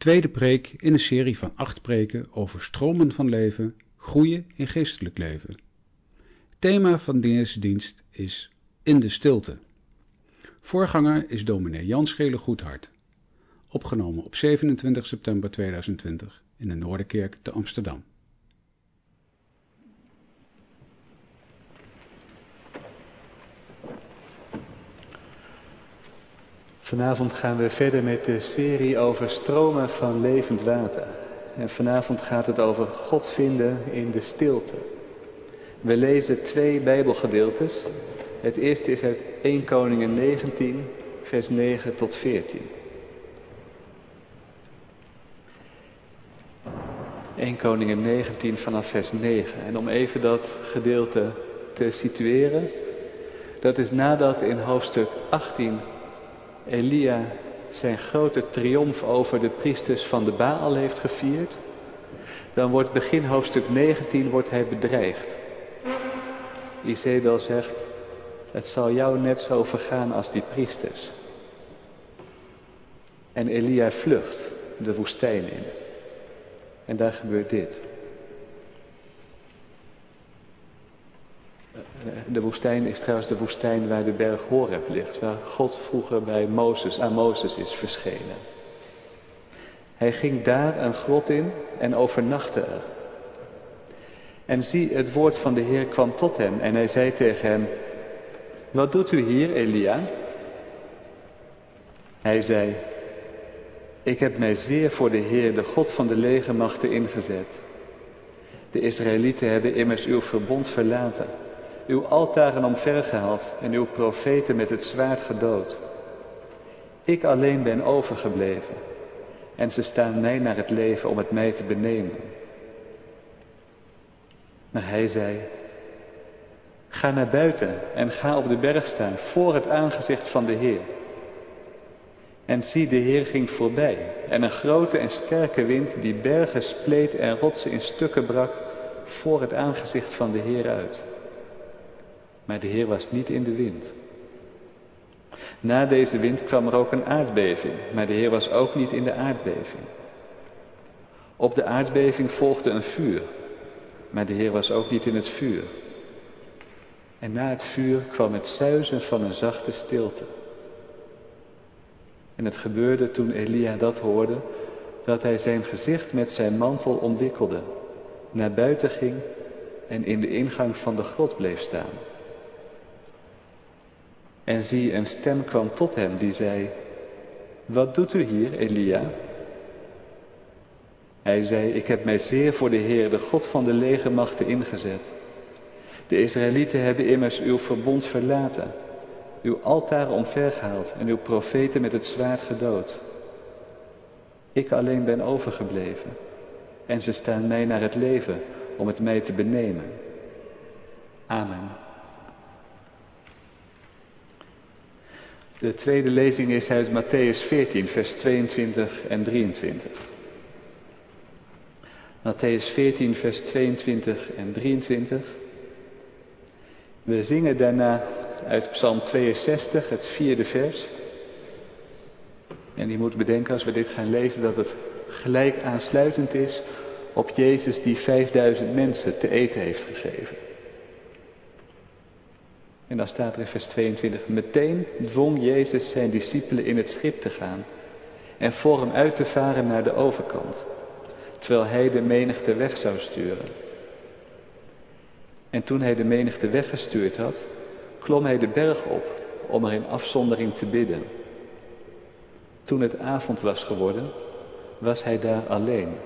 tweede preek in een serie van acht preken over stromen van leven, groeien in geestelijk leven. Thema van deze dienst is In de Stilte. Voorganger is dominee Jan Schele Goedhart. Opgenomen op 27 september 2020 in de Noorderkerk te Amsterdam. Vanavond gaan we verder met de serie over stromen van levend water. En vanavond gaat het over God vinden in de stilte. We lezen twee Bijbelgedeeltes. Het eerste is uit 1 Koningen 19, vers 9 tot 14. 1 Koningen 19 vanaf vers 9. En om even dat gedeelte te situeren. Dat is nadat in hoofdstuk 18 Elia zijn grote triomf over de priesters van de Baal heeft gevierd, dan wordt begin hoofdstuk 19 wordt hij bedreigd. Izebel zegt, het zal jou net zo vergaan als die priesters. En Elia vlucht de woestijn in. En daar gebeurt dit. De woestijn is trouwens de woestijn waar de berg Horeb ligt, waar God vroeger bij Mozes, aan Mozes is verschenen. Hij ging daar een grot in en overnachtte er. En zie, het woord van de Heer kwam tot hem en hij zei tegen hem, wat doet u hier, Elia? Hij zei, ik heb mij zeer voor de Heer, de God van de legermachten, ingezet. De Israëlieten hebben immers uw verbond verlaten uw altaren omvergehaald en uw profeten met het zwaard gedood. Ik alleen ben overgebleven en ze staan mij naar het leven om het mij te benemen. Maar hij zei, ga naar buiten en ga op de berg staan voor het aangezicht van de Heer. En zie, de Heer ging voorbij en een grote en sterke wind die bergen spleet en rotsen in stukken brak voor het aangezicht van de Heer uit maar de Heer was niet in de wind. Na deze wind kwam er ook een aardbeving, maar de Heer was ook niet in de aardbeving. Op de aardbeving volgde een vuur, maar de Heer was ook niet in het vuur. En na het vuur kwam het zuizen van een zachte stilte. En het gebeurde toen Elia dat hoorde, dat hij zijn gezicht met zijn mantel omwikkelde, naar buiten ging en in de ingang van de grot bleef staan. En zie, een stem kwam tot hem die zei, wat doet u hier, Elia? Hij zei, ik heb mij zeer voor de Heer, de God van de legermachten, ingezet. De Israëlieten hebben immers uw verbond verlaten, uw altaar omvergehaald en uw profeten met het zwaard gedood. Ik alleen ben overgebleven en ze staan mij naar het leven om het mij te benemen. Amen. De tweede lezing is uit Matthäus 14, vers 22 en 23. Matthäus 14, vers 22 en 23. We zingen daarna uit Psalm 62, het vierde vers. En je moet bedenken als we dit gaan lezen dat het gelijk aansluitend is op Jezus die 5000 mensen te eten heeft gegeven. En dan staat er in vers 22, meteen dwong Jezus zijn discipelen in het schip te gaan en voor hem uit te varen naar de overkant, terwijl hij de menigte weg zou sturen. En toen hij de menigte weggestuurd had, klom hij de berg op om er in afzondering te bidden. Toen het avond was geworden, was hij daar alleen.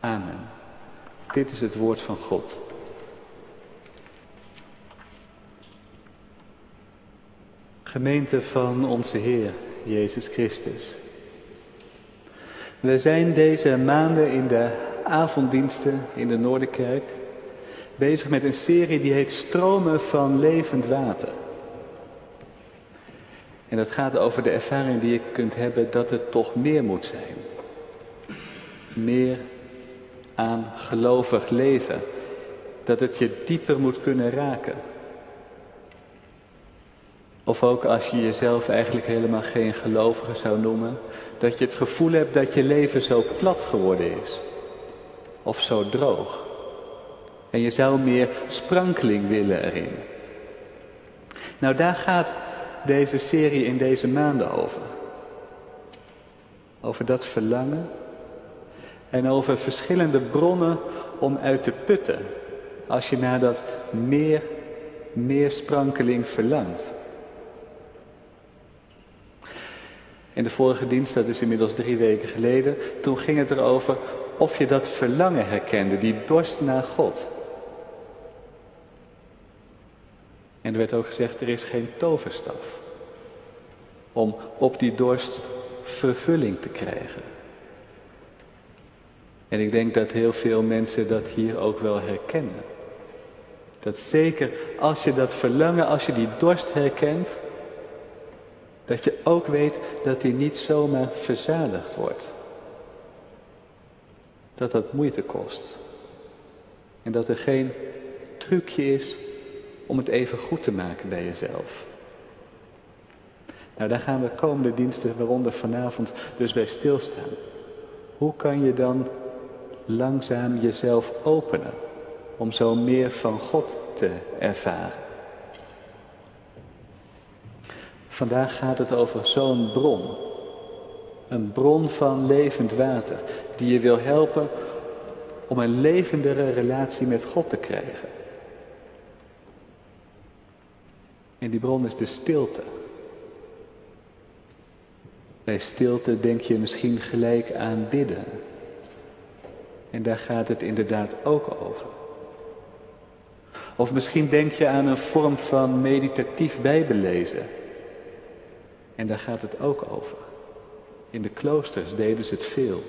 Amen. Dit is het woord van God. Gemeente van onze Heer Jezus Christus. We zijn deze maanden in de avonddiensten in de Noorderkerk bezig met een serie die heet Stromen van levend water. En dat gaat over de ervaring die je kunt hebben dat het toch meer moet zijn. Meer aan gelovig leven. Dat het je dieper moet kunnen raken Of ook als je jezelf eigenlijk helemaal geen gelovige zou noemen, dat je het gevoel hebt dat je leven zo plat geworden is. Of zo droog. En je zou meer sprankeling willen erin. Nou, daar gaat deze serie in deze maanden over. Over dat verlangen en over verschillende bronnen om uit te putten. Als je naar dat meer, meer sprankeling verlangt. In de vorige dienst, dat is inmiddels drie weken geleden, toen ging het erover of je dat verlangen herkende, die dorst naar God. En er werd ook gezegd, er is geen toverstaf om op die dorst vervulling te krijgen. En ik denk dat heel veel mensen dat hier ook wel herkennen. Dat zeker als je dat verlangen, als je die dorst herkent, dat je ook weet dat die niet zomaar verzadigd wordt. Dat dat moeite kost. En dat er geen trucje is om het even goed te maken bij jezelf. Nou, daar gaan we komende diensten, waaronder vanavond, dus bij stilstaan. Hoe kan je dan langzaam jezelf openen om zo meer van God te ervaren? Vandaag gaat het over zo'n bron. Een bron van levend water, die je wil helpen om een levendere relatie met God te krijgen. En die bron is de stilte. Bij stilte denk je misschien gelijk aan bidden. En daar gaat het inderdaad ook over. Of misschien denk je aan een vorm van meditatief bijbellezen. En daar gaat het ook over. In de kloosters deden ze het veel.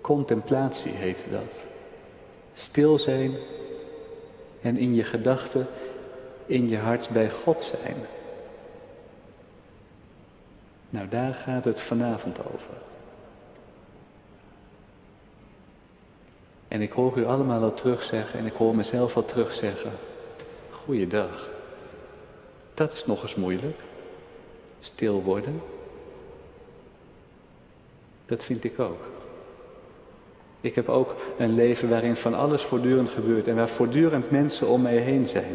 Contemplatie heette dat. Stil zijn en in je gedachten, in je hart bij God zijn. Nou, daar gaat het vanavond over. En ik hoor u allemaal al terugzeggen en ik hoor mezelf al terugzeggen. Goeiedag. Dat is nog eens moeilijk. Stil worden. Dat vind ik ook. Ik heb ook een leven waarin van alles voortdurend gebeurt en waar voortdurend mensen om mij heen zijn.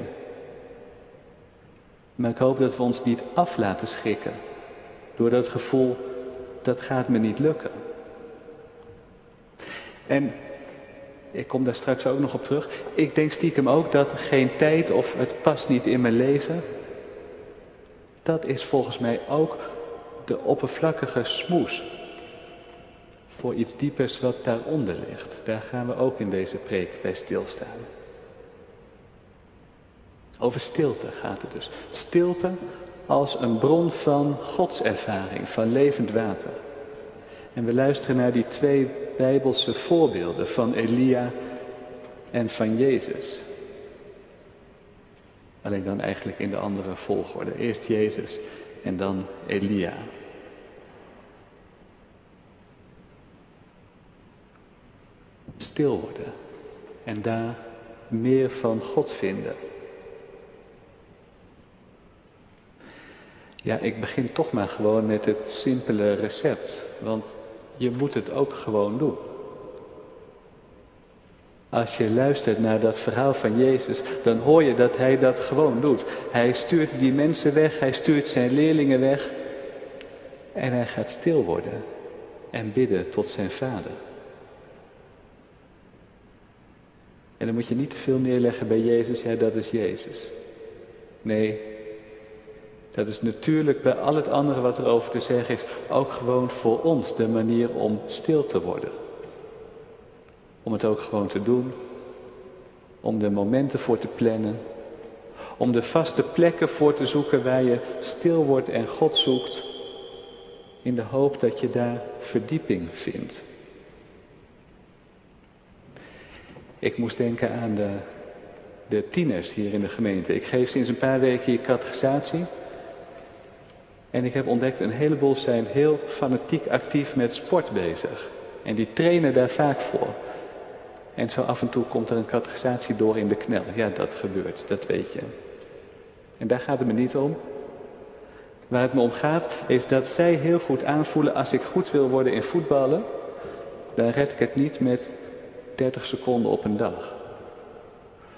Maar ik hoop dat we ons niet af laten schrikken door dat gevoel, dat gaat me niet lukken. En ik kom daar straks ook nog op terug. Ik denk stiekem ook dat geen tijd of het past niet in mijn leven. Dat is volgens mij ook de oppervlakkige smoes. Voor iets diepers wat daaronder ligt. Daar gaan we ook in deze preek bij stilstaan. Over stilte gaat het dus. Stilte als een bron van godservaring, van levend water. En we luisteren naar die twee bijbelse voorbeelden van Elia en van Jezus. Alleen dan eigenlijk in de andere volgorde. Eerst Jezus en dan Elia. Stil worden en daar meer van God vinden. Ja, ik begin toch maar gewoon met het simpele recept. Want je moet het ook gewoon doen. Als je luistert naar dat verhaal van Jezus, dan hoor je dat hij dat gewoon doet. Hij stuurt die mensen weg, hij stuurt zijn leerlingen weg en hij gaat stil worden en bidden tot zijn vader. En dan moet je niet te veel neerleggen bij Jezus, ja dat is Jezus. Nee, dat is natuurlijk bij al het andere wat er over te zeggen is, ook gewoon voor ons de manier om stil te worden. Om het ook gewoon te doen. Om er momenten voor te plannen. Om de vaste plekken voor te zoeken waar je stil wordt en God zoekt. In de hoop dat je daar verdieping vindt. Ik moest denken aan de, de tieners hier in de gemeente. Ik geef sinds een paar weken hier catechisatie. En ik heb ontdekt, een heleboel zijn heel fanatiek actief met sport bezig. En die trainen daar vaak voor. En zo af en toe komt er een categorisatie door in de knel. Ja, dat gebeurt, dat weet je. En daar gaat het me niet om. Waar het me om gaat is dat zij heel goed aanvoelen als ik goed wil worden in voetballen, dan red ik het niet met 30 seconden op een dag.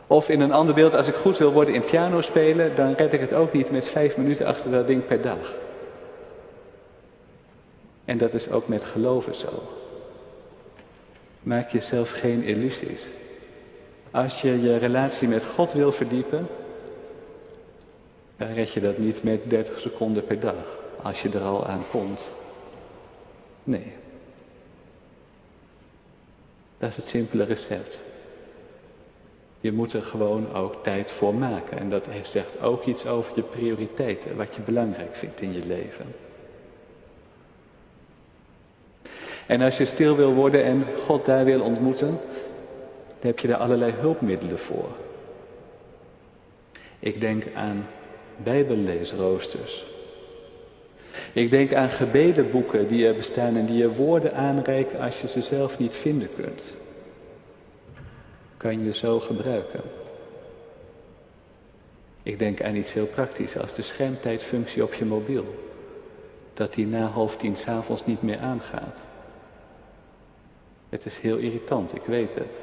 Of in een ander beeld, als ik goed wil worden in piano spelen, dan red ik het ook niet met vijf minuten achter dat ding per dag. En dat is ook met geloven zo. Maak jezelf geen illusies. Als je je relatie met God wil verdiepen, dan red je dat niet met 30 seconden per dag, als je er al aan komt. Nee. Dat is het simpele recept. Je moet er gewoon ook tijd voor maken. En dat zegt ook iets over je prioriteiten, wat je belangrijk vindt in je leven. En als je stil wil worden en God daar wil ontmoeten, dan heb je daar allerlei hulpmiddelen voor. Ik denk aan bijbelleesroosters. Ik denk aan gebedenboeken die er bestaan en die je woorden aanreiken als je ze zelf niet vinden kunt. Kan je zo gebruiken. Ik denk aan iets heel praktisch als de schermtijdfunctie op je mobiel. Dat die na half tien s'avonds niet meer aangaat. Het is heel irritant, ik weet het.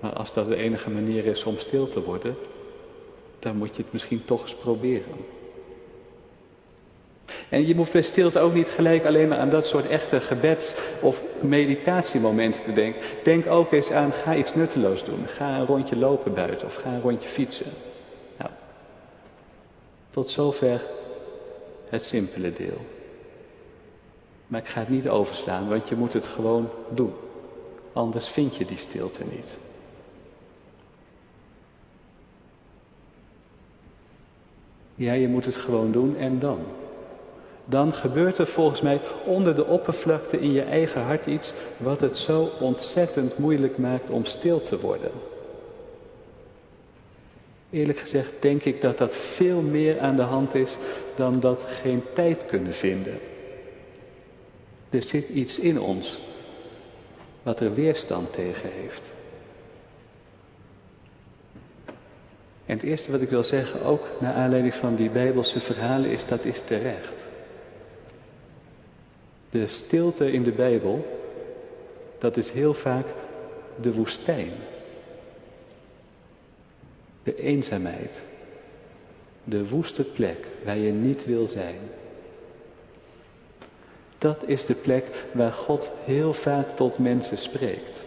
Maar als dat de enige manier is om stil te worden, dan moet je het misschien toch eens proberen. En je hoeft bij stilte ook niet gelijk alleen maar aan dat soort echte gebeds- of meditatiemomenten te denken. Denk ook eens aan, ga iets nutteloos doen. Ga een rondje lopen buiten of ga een rondje fietsen. Nou, tot zover het simpele deel. Maar ik ga het niet overslaan, want je moet het gewoon doen. Anders vind je die stilte niet. Ja, je moet het gewoon doen en dan. Dan gebeurt er volgens mij onder de oppervlakte in je eigen hart iets wat het zo ontzettend moeilijk maakt om stil te worden. Eerlijk gezegd denk ik dat dat veel meer aan de hand is dan dat geen tijd kunnen vinden. Er zit iets in ons wat er weerstand tegen heeft. En het eerste wat ik wil zeggen, ook naar aanleiding van die Bijbelse verhalen, is dat is terecht. De stilte in de Bijbel, dat is heel vaak de woestijn. De eenzaamheid. De woeste plek waar je niet wil zijn. Dat is de plek waar God heel vaak tot mensen spreekt.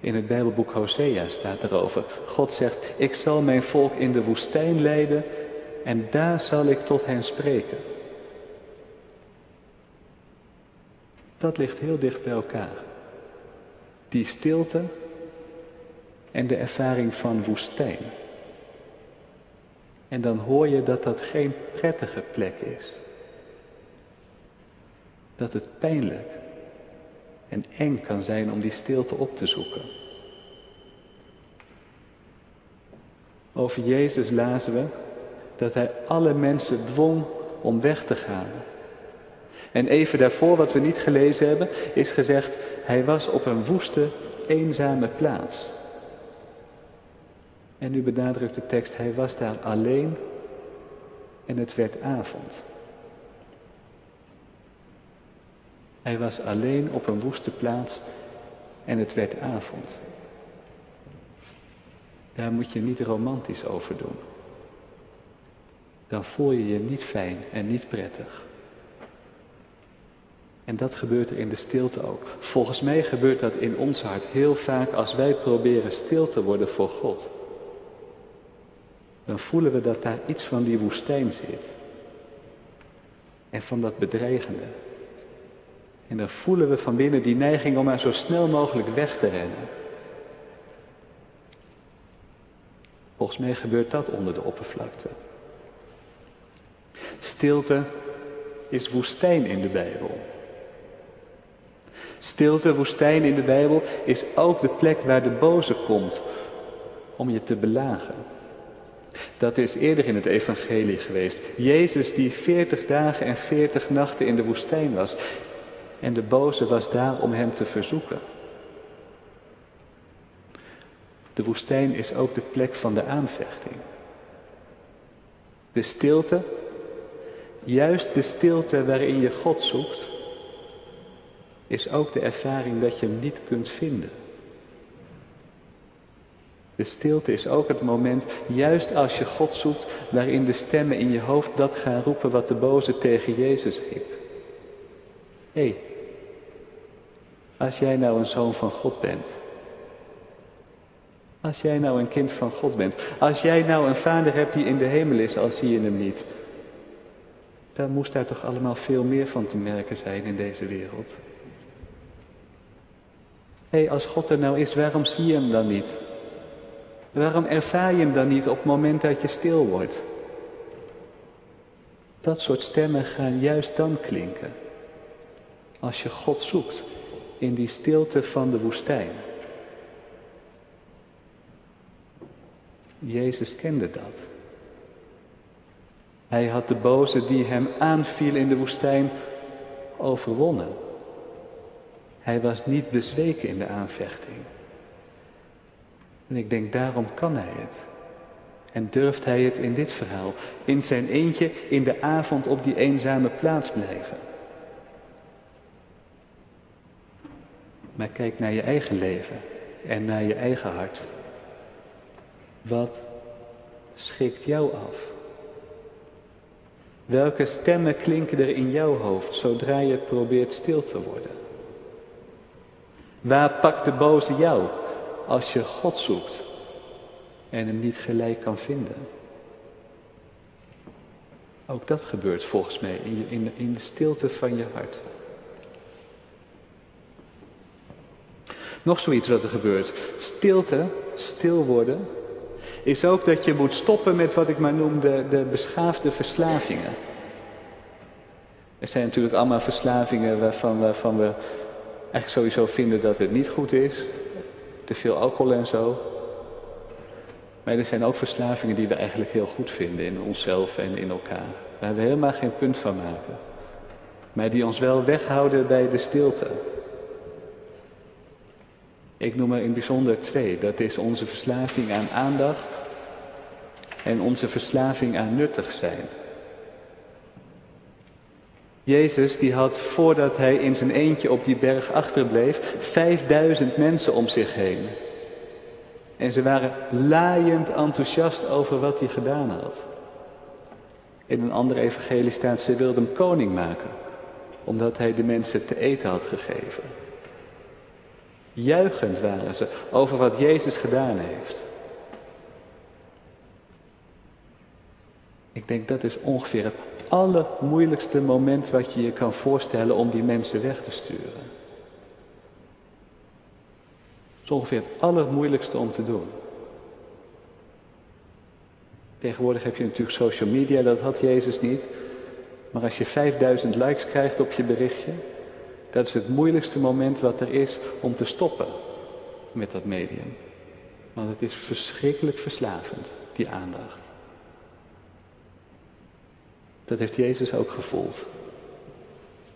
In het Bijbelboek Hosea staat erover. God zegt, ik zal mijn volk in de woestijn leiden en daar zal ik tot hen spreken. Dat ligt heel dicht bij elkaar. Die stilte en de ervaring van woestijn. En dan hoor je dat dat geen prettige plek is. Dat het pijnlijk en eng kan zijn om die stilte op te zoeken. Over Jezus lazen we dat hij alle mensen dwong om weg te gaan. En even daarvoor, wat we niet gelezen hebben, is gezegd, hij was op een woeste, eenzame plaats. En nu benadrukt de tekst, hij was daar alleen en het werd avond. Hij was alleen op een woeste plaats en het werd avond. Daar moet je niet romantisch over doen. Dan voel je je niet fijn en niet prettig. En dat gebeurt er in de stilte ook. Volgens mij gebeurt dat in ons hart heel vaak als wij proberen stil te worden voor God. Dan voelen we dat daar iets van die woestijn zit. En van dat bedreigende. En dan voelen we van binnen die neiging om maar zo snel mogelijk weg te rennen. Volgens mij gebeurt dat onder de oppervlakte. Stilte is woestijn in de Bijbel. Stilte, woestijn in de Bijbel is ook de plek waar de boze komt om je te belagen. Dat is eerder in het evangelie geweest. Jezus die 40 dagen en 40 nachten in de woestijn was. En de boze was daar om hem te verzoeken. De woestijn is ook de plek van de aanvechting. De stilte, juist de stilte waarin je God zoekt, is ook de ervaring dat je hem niet kunt vinden. De stilte is ook het moment, juist als je God zoekt, waarin de stemmen in je hoofd dat gaan roepen wat de boze tegen Jezus riep. Hé, hey, als jij nou een zoon van God bent, als jij nou een kind van God bent, als jij nou een vader hebt die in de hemel is, al zie je hem niet, dan moest daar toch allemaal veel meer van te merken zijn in deze wereld. Hé, hey, als God er nou is, waarom zie je hem dan niet? Waarom ervaar je hem dan niet op het moment dat je stil wordt? Dat soort stemmen gaan juist dan klinken. Als je God zoekt in die stilte van de woestijn. Jezus kende dat. Hij had de boze die hem aanviel in de woestijn overwonnen. Hij was niet bezweken in de aanvechting. En ik denk, daarom kan hij het. En durft hij het in dit verhaal, in zijn eentje in de avond op die eenzame plaats blijven. Maar kijk naar je eigen leven en naar je eigen hart. Wat schikt jou af? Welke stemmen klinken er in jouw hoofd zodra je probeert stil te worden? Waar pakt de boze jou als je God zoekt en hem niet gelijk kan vinden? Ook dat gebeurt volgens mij in, in, in de stilte van je hart. Nog zoiets wat er gebeurt. Stilte, stil worden, is ook dat je moet stoppen met wat ik maar noem de, de beschaafde verslavingen. Er zijn natuurlijk allemaal verslavingen waarvan, waarvan we eigenlijk sowieso vinden dat het niet goed is. Te veel alcohol en zo. Maar er zijn ook verslavingen die we eigenlijk heel goed vinden in onszelf en in elkaar. Waar we helemaal geen punt van maken. Maar die ons wel weghouden bij de stilte. Ik noem er in bijzonder twee. Dat is onze verslaving aan aandacht en onze verslaving aan nuttig zijn. Jezus die had voordat hij in zijn eentje op die berg achterbleef, vijfduizend mensen om zich heen. En ze waren laaiend enthousiast over wat hij gedaan had. In een andere evangelie staat, ze wilden hem koning maken, omdat hij de mensen te eten had gegeven. Juichend waren ze over wat Jezus gedaan heeft. Ik denk dat is ongeveer het allermoeilijkste moment wat je je kan voorstellen om die mensen weg te sturen. Het is ongeveer het allermoeilijkste om te doen. Tegenwoordig heb je natuurlijk social media, dat had Jezus niet. Maar als je 5000 likes krijgt op je berichtje, dat is het moeilijkste moment wat er is om te stoppen met dat medium. Want het is verschrikkelijk verslavend, die aandacht. Dat heeft Jezus ook gevoeld.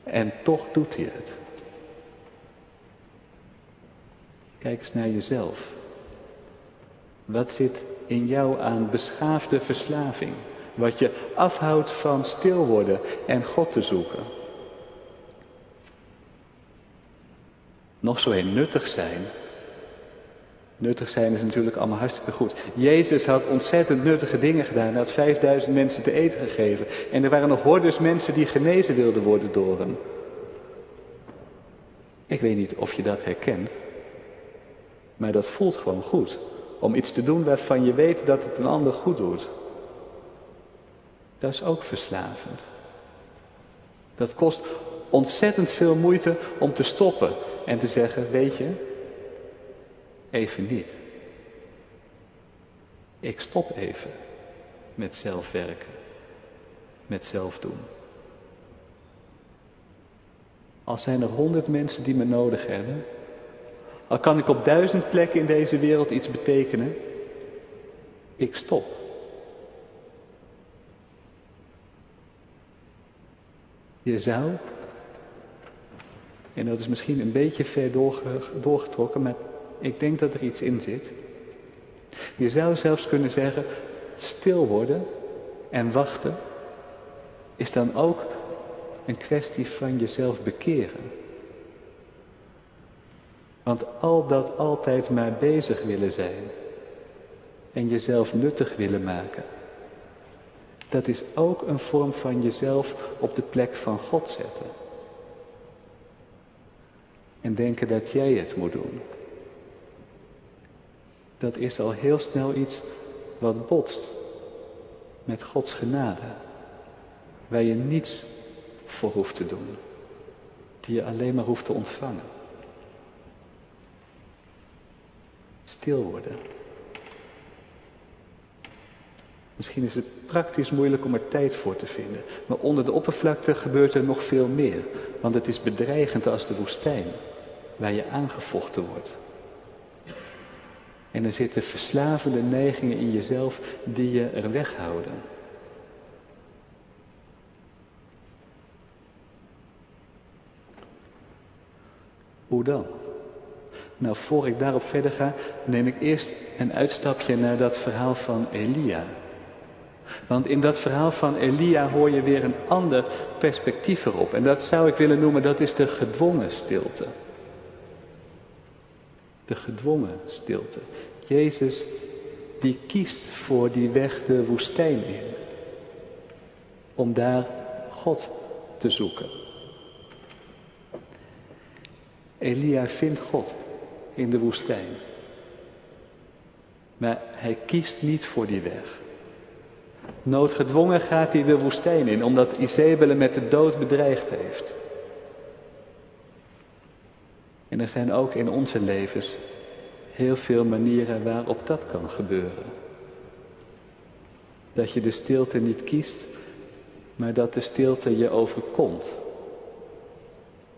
En toch doet hij het. Kijk eens naar jezelf. Wat zit in jou aan beschaafde verslaving? Wat je afhoudt van stil worden en God te zoeken. nog zo heel nuttig zijn. Nuttig zijn is natuurlijk allemaal hartstikke goed. Jezus had ontzettend nuttige dingen gedaan. Hij had 5000 mensen te eten gegeven. En er waren nog hordes mensen die genezen wilden worden door hem. Ik weet niet of je dat herkent. Maar dat voelt gewoon goed. Om iets te doen waarvan je weet dat het een ander goed doet. Dat is ook verslavend. Dat kost ontzettend veel moeite om te stoppen en te zeggen, weet je, even niet. Ik stop even met zelfwerken, met zelf doen. Al zijn er honderd mensen die me nodig hebben, al kan ik op duizend plekken in deze wereld iets betekenen, ik stop. Je zou en dat is misschien een beetje ver doorgetrokken, maar ik denk dat er iets in zit. Je zou zelfs kunnen zeggen, stil worden en wachten is dan ook een kwestie van jezelf bekeren. Want al dat altijd maar bezig willen zijn en jezelf nuttig willen maken, dat is ook een vorm van jezelf op de plek van God zetten. En denken dat jij het moet doen. Dat is al heel snel iets wat botst met Gods genade. Waar je niets voor hoeft te doen. Die je alleen maar hoeft te ontvangen. Stil worden. Misschien is het praktisch moeilijk om er tijd voor te vinden. Maar onder de oppervlakte gebeurt er nog veel meer. Want het is bedreigend als de woestijn, waar je aangevochten wordt. En er zitten verslavende neigingen in jezelf die je er weghouden. Hoe dan? Nou, voor ik daarop verder ga, neem ik eerst een uitstapje naar dat verhaal van Elia. Want in dat verhaal van Elia hoor je weer een ander perspectief erop. En dat zou ik willen noemen, dat is de gedwongen stilte. De gedwongen stilte. Jezus die kiest voor die weg de woestijn in. Om daar God te zoeken. Elia vindt God in de woestijn. Maar hij kiest niet voor die weg. Noodgedwongen gaat hij de woestijn in, omdat Isabelle met de dood bedreigd heeft. En er zijn ook in onze levens heel veel manieren waarop dat kan gebeuren. Dat je de stilte niet kiest, maar dat de stilte je overkomt.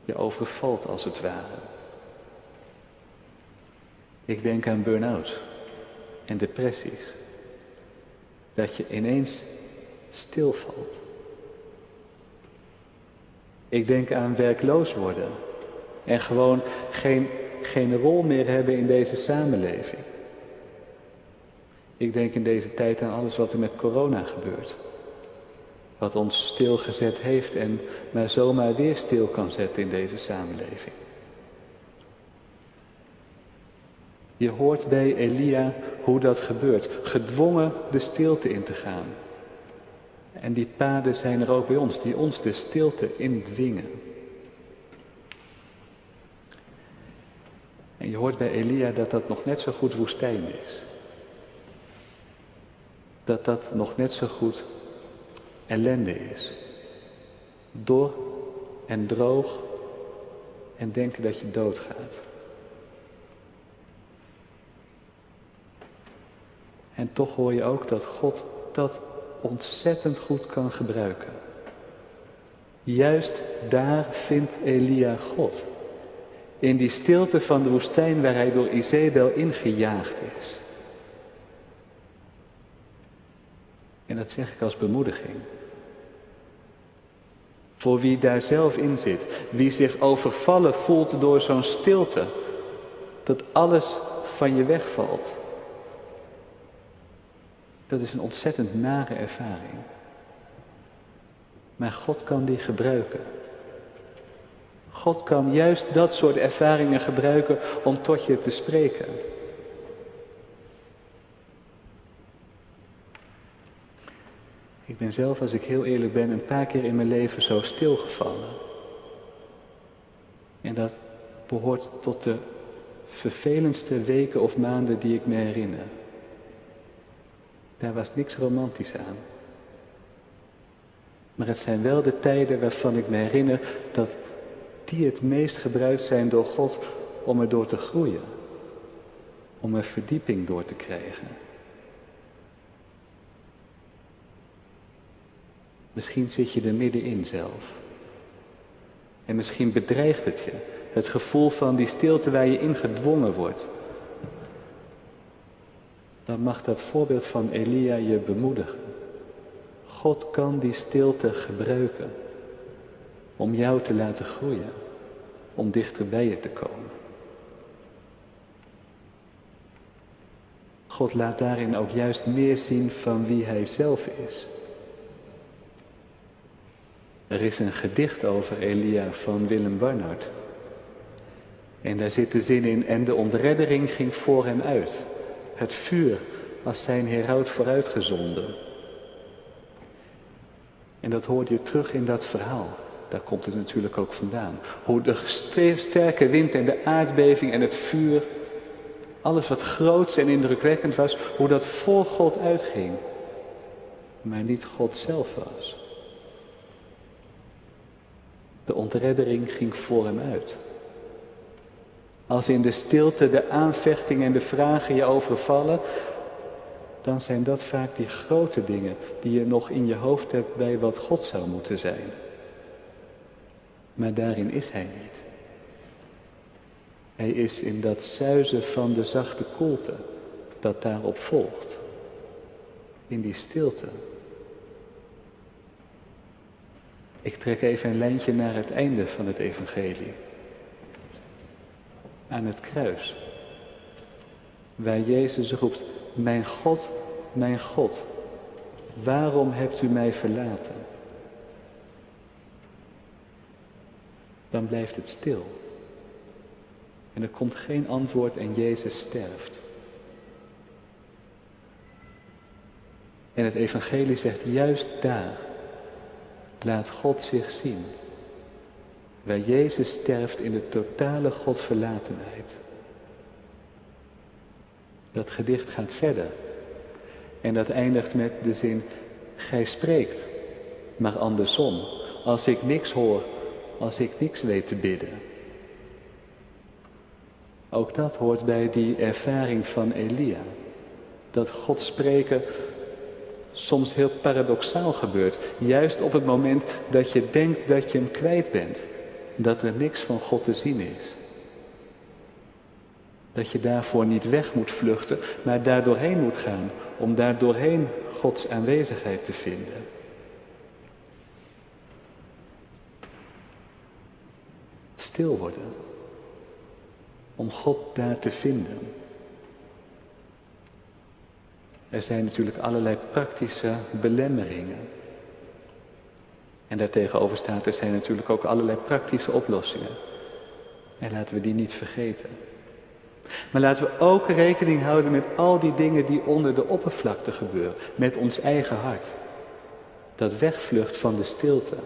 Je overvalt als het ware. Ik denk aan burn-out en depressies. Dat je ineens stilvalt. Ik denk aan werkloos worden en gewoon geen geen rol meer hebben in deze samenleving. Ik denk in deze tijd aan alles wat er met corona gebeurt. Wat ons stilgezet heeft en maar zomaar weer stil kan zetten in deze samenleving. Je hoort bij Elia hoe dat gebeurt. Gedwongen de stilte in te gaan. En die paden zijn er ook bij ons, die ons de stilte indwingen. En je hoort bij Elia dat dat nog net zo goed woestijn is. Dat dat nog net zo goed ellende is. Dor en droog en denken dat je doodgaat. En toch hoor je ook dat God dat ontzettend goed kan gebruiken. Juist daar vindt Elia God. In die stilte van de woestijn waar hij door Izebel ingejaagd is. En dat zeg ik als bemoediging. Voor wie daar zelf in zit, wie zich overvallen voelt door zo'n stilte, dat alles van je wegvalt. Dat is een ontzettend nare ervaring. Maar God kan die gebruiken. God kan juist dat soort ervaringen gebruiken om tot je te spreken. Ik ben zelf, als ik heel eerlijk ben, een paar keer in mijn leven zo stilgevallen. En dat behoort tot de vervelendste weken of maanden die ik me herinner. Daar was niks romantisch aan. Maar het zijn wel de tijden waarvan ik me herinner dat die het meest gebruikt zijn door God om er door te groeien. Om er verdieping door te krijgen. Misschien zit je er middenin zelf. En misschien bedreigt het je. Het gevoel van die stilte waar je in gedwongen wordt. Dan mag dat voorbeeld van Elia je bemoedigen. God kan die stilte gebruiken om jou te laten groeien, om dichter bij je te komen. God laat daarin ook juist meer zien van wie Hij zelf is Er is een gedicht over Elia van Willem Barnard. En daar zit de zin in, en de ontreddering ging voor hem uit. Het vuur als zijn heraut vooruitgezonden. En dat hoorde je terug in dat verhaal. Daar komt het natuurlijk ook vandaan. Hoe de sterke wind en de aardbeving en het vuur, alles wat groots en indrukwekkend was, hoe dat voor God uitging. Maar niet God zelf was. De ontreddering ging voor hem uit. Als in de stilte de aanvechting en de vragen je overvallen, dan zijn dat vaak die grote dingen die je nog in je hoofd hebt bij wat God zou moeten zijn. Maar daarin is Hij niet. Hij is in dat zuizen van de zachte koelte dat daarop volgt. In die stilte. Ik trek even een lijntje naar het einde van het evangelie. Aan het kruis. Waar Jezus roept, mijn God, mijn God, waarom hebt u mij verlaten? Dan blijft het stil. En er komt geen antwoord en Jezus sterft. En het evangelie zegt juist daar laat God zich zien. Waar Jezus sterft in de totale Godverlatenheid. Dat gedicht gaat verder. En dat eindigt met de zin, gij spreekt, maar andersom. Als ik niks hoor, als ik niks weet te bidden. Ook dat hoort bij die ervaring van Elia. Dat God spreken soms heel paradoxaal gebeurt. Juist op het moment dat je denkt dat je hem kwijt bent. Dat er niks van God te zien is. Dat je daarvoor niet weg moet vluchten, maar daar doorheen moet gaan. Om daar doorheen Gods aanwezigheid te vinden. Stil worden. Om God daar te vinden. Er zijn natuurlijk allerlei praktische belemmeringen. En daartegenover staat, er zijn natuurlijk ook allerlei praktische oplossingen. En laten we die niet vergeten. Maar laten we ook rekening houden met al die dingen die onder de oppervlakte gebeuren. Met ons eigen hart. Dat wegvlucht van de stilte.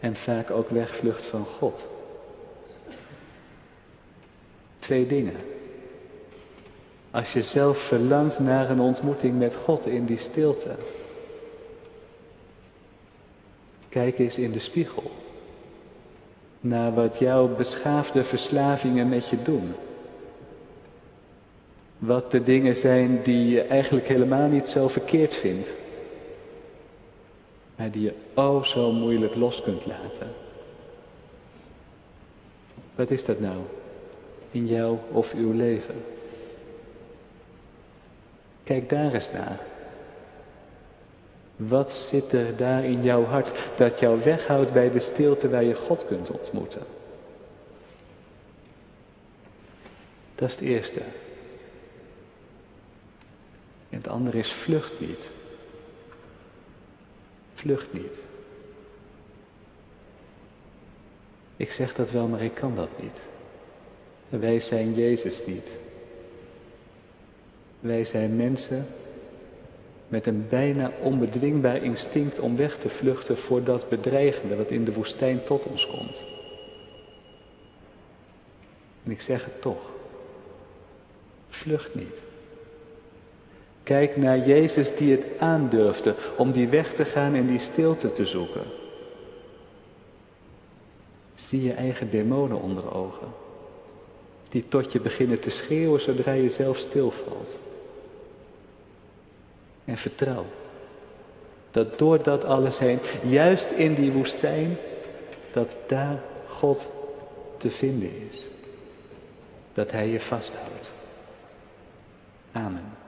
En vaak ook wegvlucht van God. Twee dingen. Als je zelf verlangt naar een ontmoeting met God in die stilte. Kijk eens in de spiegel. Naar wat jouw beschaafde verslavingen met je doen. Wat de dingen zijn die je eigenlijk helemaal niet zo verkeerd vindt. Maar die je oh zo moeilijk los kunt laten. Wat is dat nou in jou of uw leven? Kijk daar eens naar. Wat zit er daar in jouw hart dat jou weghoudt bij de stilte waar je God kunt ontmoeten? Dat is het eerste. En het andere is vlucht niet. Vlucht niet. Ik zeg dat wel, maar ik kan dat niet. Wij zijn Jezus niet. Wij zijn mensen met een bijna onbedwingbaar instinct om weg te vluchten voor dat bedreigende wat in de woestijn tot ons komt. En ik zeg het toch. Vlucht niet. Kijk naar Jezus die het aandurfde om die weg te gaan en die stilte te zoeken. Zie je eigen demonen onder ogen. Die tot je beginnen te schreeuwen zodra je zelf stilvalt. En vertrouw dat door dat alles heen, juist in die woestijn, dat daar God te vinden is. Dat Hij je vasthoudt. Amen.